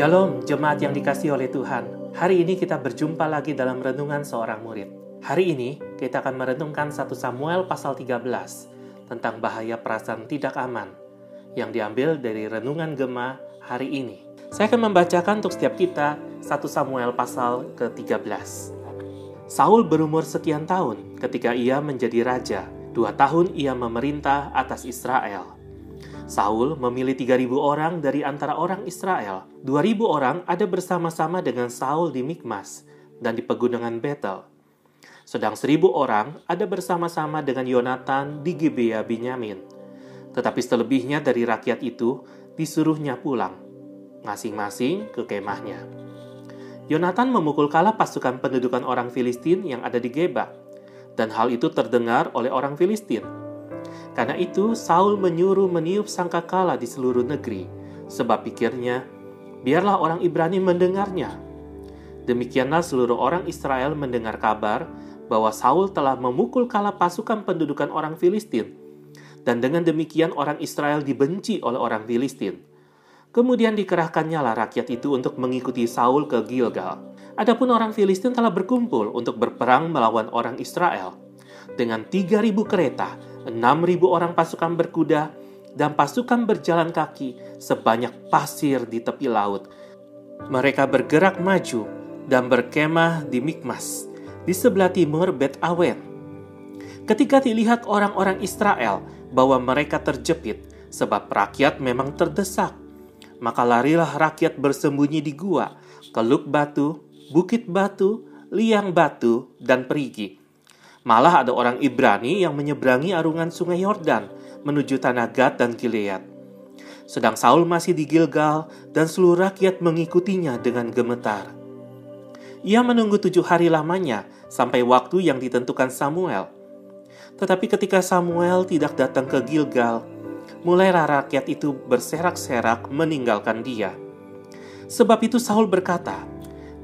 Shalom, jemaat yang dikasih oleh Tuhan. Hari ini kita berjumpa lagi dalam renungan seorang murid. Hari ini kita akan merenungkan 1 Samuel pasal 13 tentang bahaya perasaan tidak aman yang diambil dari renungan Gema hari ini. Saya akan membacakan untuk setiap kita 1 Samuel pasal ke-13. Saul berumur sekian tahun ketika ia menjadi raja. Dua tahun ia memerintah atas Israel. Saul memilih 3.000 orang dari antara orang Israel. 2.000 orang ada bersama-sama dengan Saul di Mikmas dan di pegunungan Betel. Sedang 1.000 orang ada bersama-sama dengan Yonatan di Gibea Binyamin. Tetapi selebihnya dari rakyat itu disuruhnya pulang, masing-masing ke kemahnya. Yonatan memukul kalah pasukan pendudukan orang Filistin yang ada di Geba, dan hal itu terdengar oleh orang Filistin karena itu, Saul menyuruh meniup sangkakala di seluruh negeri, sebab pikirnya, biarlah orang Ibrani mendengarnya. Demikianlah seluruh orang Israel mendengar kabar bahwa Saul telah memukul kala pasukan pendudukan orang Filistin, dan dengan demikian orang Israel dibenci oleh orang Filistin. Kemudian dikerahkannya lah rakyat itu untuk mengikuti Saul ke Gilgal. Adapun orang Filistin telah berkumpul untuk berperang melawan orang Israel. Dengan 3.000 kereta, 6.000 orang pasukan berkuda, dan pasukan berjalan kaki sebanyak pasir di tepi laut. Mereka bergerak maju dan berkemah di Mikmas, di sebelah timur Bet Awen. Ketika dilihat orang-orang Israel bahwa mereka terjepit, sebab rakyat memang terdesak, maka larilah rakyat bersembunyi di gua, keluk batu, bukit batu, liang batu, dan perigi Malah ada orang Ibrani yang menyeberangi arungan sungai Yordan menuju tanah Gad dan Gilead. Sedang Saul masih di Gilgal dan seluruh rakyat mengikutinya dengan gemetar. Ia menunggu tujuh hari lamanya sampai waktu yang ditentukan Samuel. Tetapi ketika Samuel tidak datang ke Gilgal, mulailah rakyat itu berserak-serak meninggalkan dia. Sebab itu Saul berkata,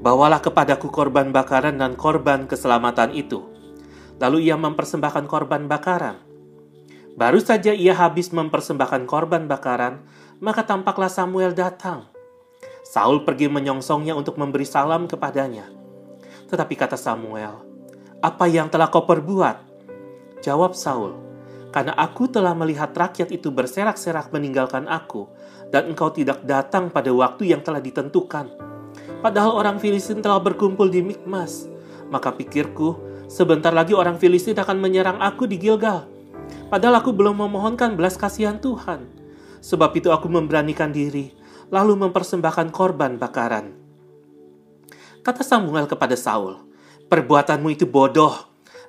Bawalah kepadaku korban bakaran dan korban keselamatan itu.' Lalu ia mempersembahkan korban bakaran. Baru saja ia habis mempersembahkan korban bakaran, maka tampaklah Samuel datang. Saul pergi menyongsongnya untuk memberi salam kepadanya. Tetapi kata Samuel, "Apa yang telah kau perbuat?" Jawab Saul, "Karena aku telah melihat rakyat itu berserak-serak meninggalkan aku, dan engkau tidak datang pada waktu yang telah ditentukan. Padahal orang Filistin telah berkumpul di Mikmas, maka pikirku, Sebentar lagi orang Filistin akan menyerang aku di Gilgal. Padahal aku belum memohonkan belas kasihan Tuhan. Sebab itu aku memberanikan diri, lalu mempersembahkan korban bakaran. Kata Samuel kepada Saul, Perbuatanmu itu bodoh.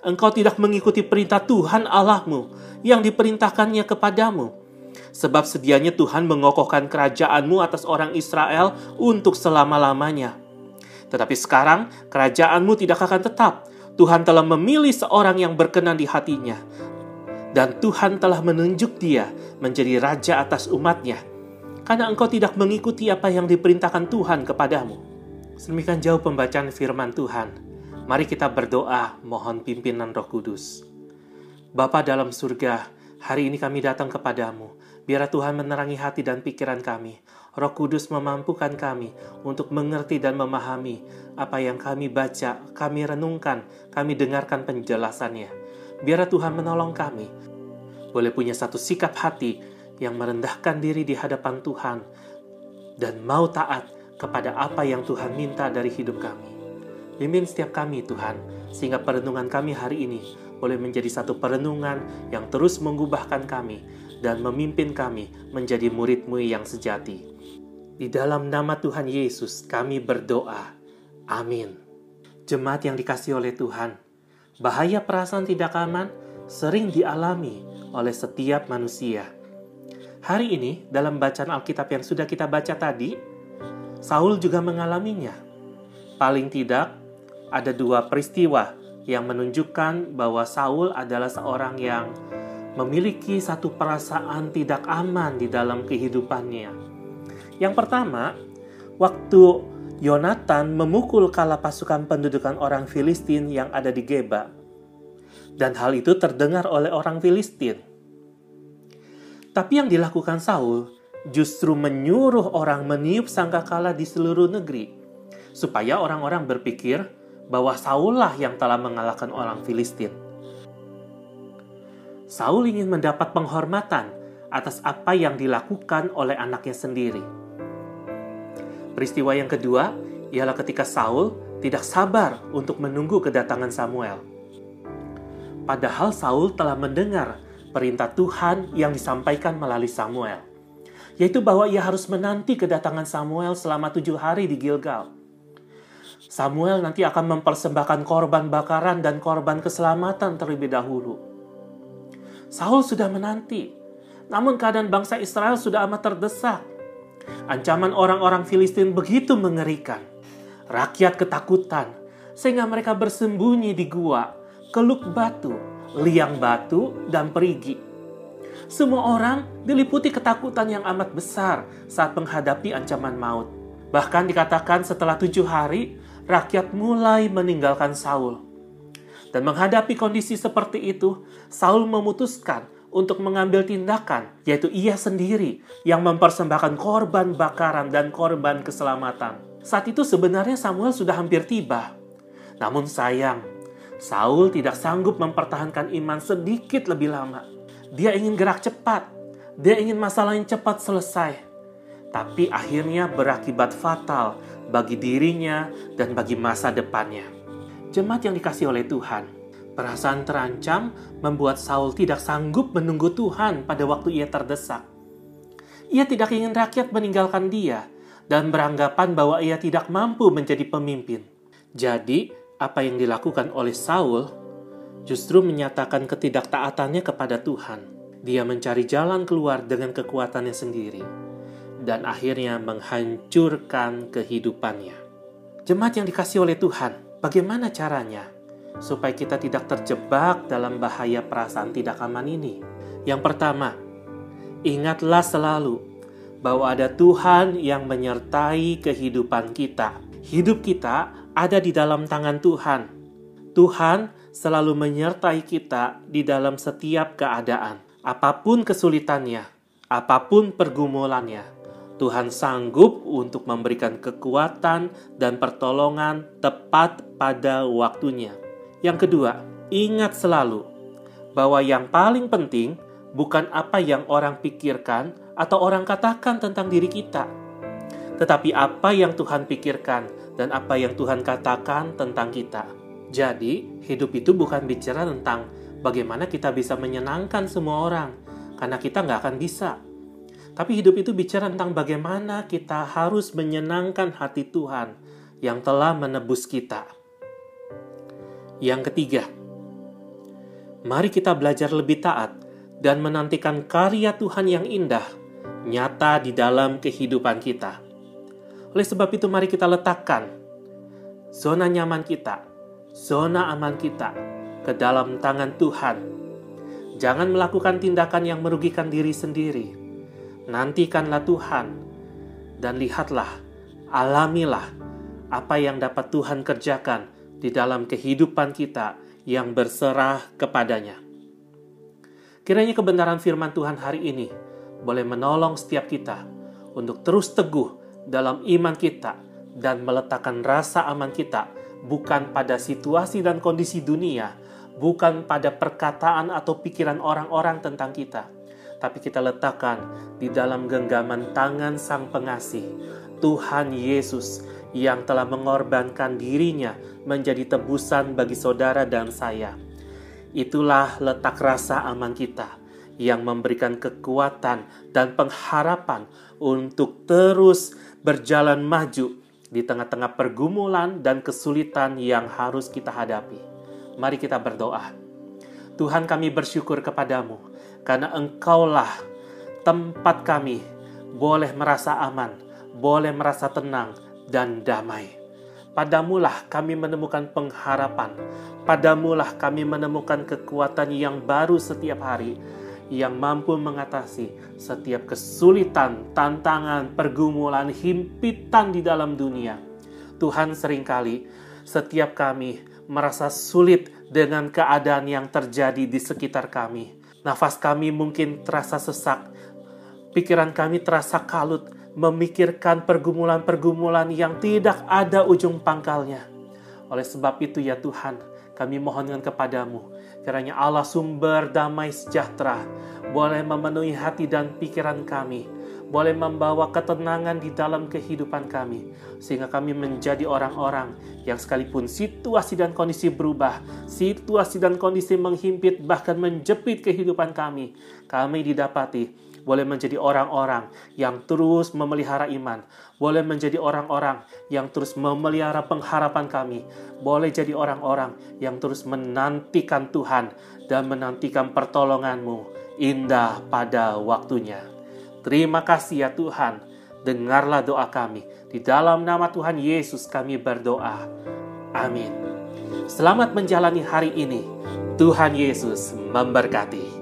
Engkau tidak mengikuti perintah Tuhan Allahmu yang diperintahkannya kepadamu. Sebab sedianya Tuhan mengokohkan kerajaanmu atas orang Israel untuk selama-lamanya. Tetapi sekarang kerajaanmu tidak akan tetap, Tuhan telah memilih seorang yang berkenan di hatinya, dan Tuhan telah menunjuk dia menjadi raja atas umatnya, karena engkau tidak mengikuti apa yang diperintahkan Tuhan kepadamu. Sedemikian jauh pembacaan firman Tuhan. Mari kita berdoa mohon pimpinan roh kudus. Bapa dalam surga, hari ini kami datang kepadamu. Biar Tuhan menerangi hati dan pikiran kami. Roh Kudus memampukan kami untuk mengerti dan memahami apa yang kami baca, kami renungkan, kami dengarkan penjelasannya. Biar Tuhan menolong kami. Boleh punya satu sikap hati yang merendahkan diri di hadapan Tuhan dan mau taat kepada apa yang Tuhan minta dari hidup kami. Bimbing setiap kami Tuhan, sehingga perenungan kami hari ini boleh menjadi satu perenungan yang terus mengubahkan kami dan memimpin kami menjadi murid-Mu yang sejati. Di dalam nama Tuhan Yesus kami berdoa. Amin. Jemaat yang dikasih oleh Tuhan, bahaya perasaan tidak aman sering dialami oleh setiap manusia. Hari ini dalam bacaan Alkitab yang sudah kita baca tadi, Saul juga mengalaminya. Paling tidak ada dua peristiwa yang menunjukkan bahwa Saul adalah seorang yang memiliki satu perasaan tidak aman di dalam kehidupannya yang pertama, waktu Yonatan memukul kala pasukan pendudukan orang Filistin yang ada di Geba. Dan hal itu terdengar oleh orang Filistin. Tapi yang dilakukan Saul justru menyuruh orang meniup sangkakala di seluruh negeri, supaya orang-orang berpikir bahwa Saul lah yang telah mengalahkan orang Filistin. Saul ingin mendapat penghormatan atas apa yang dilakukan oleh anaknya sendiri. Peristiwa yang kedua ialah ketika Saul tidak sabar untuk menunggu kedatangan Samuel. Padahal Saul telah mendengar perintah Tuhan yang disampaikan melalui Samuel, yaitu bahwa ia harus menanti kedatangan Samuel selama tujuh hari di Gilgal. Samuel nanti akan mempersembahkan korban bakaran dan korban keselamatan terlebih dahulu. Saul sudah menanti, namun keadaan bangsa Israel sudah amat terdesak. Ancaman orang-orang Filistin begitu mengerikan. Rakyat ketakutan, sehingga mereka bersembunyi di gua, keluk batu, liang batu, dan perigi. Semua orang diliputi ketakutan yang amat besar saat menghadapi ancaman maut. Bahkan dikatakan setelah tujuh hari, rakyat mulai meninggalkan Saul. Dan menghadapi kondisi seperti itu, Saul memutuskan untuk mengambil tindakan, yaitu ia sendiri yang mempersembahkan korban bakaran dan korban keselamatan. Saat itu sebenarnya Samuel sudah hampir tiba. Namun sayang, Saul tidak sanggup mempertahankan iman sedikit lebih lama. Dia ingin gerak cepat. Dia ingin masalah yang cepat selesai. Tapi akhirnya berakibat fatal bagi dirinya dan bagi masa depannya. Jemaat yang dikasih oleh Tuhan, perasaan terancam membuat Saul tidak sanggup menunggu Tuhan pada waktu ia terdesak. Ia tidak ingin rakyat meninggalkan dia dan beranggapan bahwa ia tidak mampu menjadi pemimpin. Jadi, apa yang dilakukan oleh Saul justru menyatakan ketidaktaatannya kepada Tuhan. Dia mencari jalan keluar dengan kekuatannya sendiri dan akhirnya menghancurkan kehidupannya. Jemaat yang dikasih oleh Tuhan, Bagaimana caranya supaya kita tidak terjebak dalam bahaya perasaan tidak aman ini? Yang pertama, ingatlah selalu bahwa ada Tuhan yang menyertai kehidupan kita. Hidup kita ada di dalam tangan Tuhan. Tuhan selalu menyertai kita di dalam setiap keadaan, apa pun kesulitannya, apa pun pergumulannya. Tuhan sanggup untuk memberikan kekuatan dan pertolongan tepat pada waktunya. Yang kedua, ingat selalu bahwa yang paling penting bukan apa yang orang pikirkan atau orang katakan tentang diri kita, tetapi apa yang Tuhan pikirkan dan apa yang Tuhan katakan tentang kita. Jadi, hidup itu bukan bicara tentang bagaimana kita bisa menyenangkan semua orang, karena kita nggak akan bisa tapi hidup itu bicara tentang bagaimana kita harus menyenangkan hati Tuhan yang telah menebus kita. Yang ketiga, mari kita belajar lebih taat dan menantikan karya Tuhan yang indah nyata di dalam kehidupan kita. Oleh sebab itu, mari kita letakkan zona nyaman kita, zona aman kita ke dalam tangan Tuhan. Jangan melakukan tindakan yang merugikan diri sendiri nantikanlah Tuhan dan lihatlah, alamilah apa yang dapat Tuhan kerjakan di dalam kehidupan kita yang berserah kepadanya. Kiranya kebenaran firman Tuhan hari ini boleh menolong setiap kita untuk terus teguh dalam iman kita dan meletakkan rasa aman kita bukan pada situasi dan kondisi dunia, bukan pada perkataan atau pikiran orang-orang tentang kita, tapi kita letakkan di dalam genggaman tangan Sang Pengasih, Tuhan Yesus yang telah mengorbankan dirinya menjadi tebusan bagi saudara dan saya. Itulah letak rasa aman kita yang memberikan kekuatan dan pengharapan untuk terus berjalan maju di tengah-tengah pergumulan dan kesulitan yang harus kita hadapi. Mari kita berdoa. Tuhan kami bersyukur kepadamu karena Engkaulah tempat kami boleh merasa aman, boleh merasa tenang dan damai. Padamulah kami menemukan pengharapan, padamulah kami menemukan kekuatan yang baru setiap hari, yang mampu mengatasi setiap kesulitan, tantangan, pergumulan, himpitan di dalam dunia. Tuhan sering kali setiap kami merasa sulit dengan keadaan yang terjadi di sekitar kami. Nafas kami mungkin terasa sesak, pikiran kami terasa kalut memikirkan pergumulan-pergumulan yang tidak ada ujung pangkalnya. Oleh sebab itu ya Tuhan, kami mohonkan kepadamu, kiranya Allah sumber damai sejahtera boleh memenuhi hati dan pikiran kami, boleh membawa ketenangan di dalam kehidupan kami, sehingga kami menjadi orang-orang yang sekalipun situasi dan kondisi berubah, situasi dan kondisi menghimpit, bahkan menjepit kehidupan kami, kami didapati boleh menjadi orang-orang yang terus memelihara iman, boleh menjadi orang-orang yang terus memelihara pengharapan kami, boleh jadi orang-orang yang terus menantikan Tuhan dan menantikan pertolonganmu indah pada waktunya. Terima kasih ya Tuhan, dengarlah doa kami. Di dalam nama Tuhan Yesus kami berdoa. Amin. Selamat menjalani hari ini. Tuhan Yesus memberkati.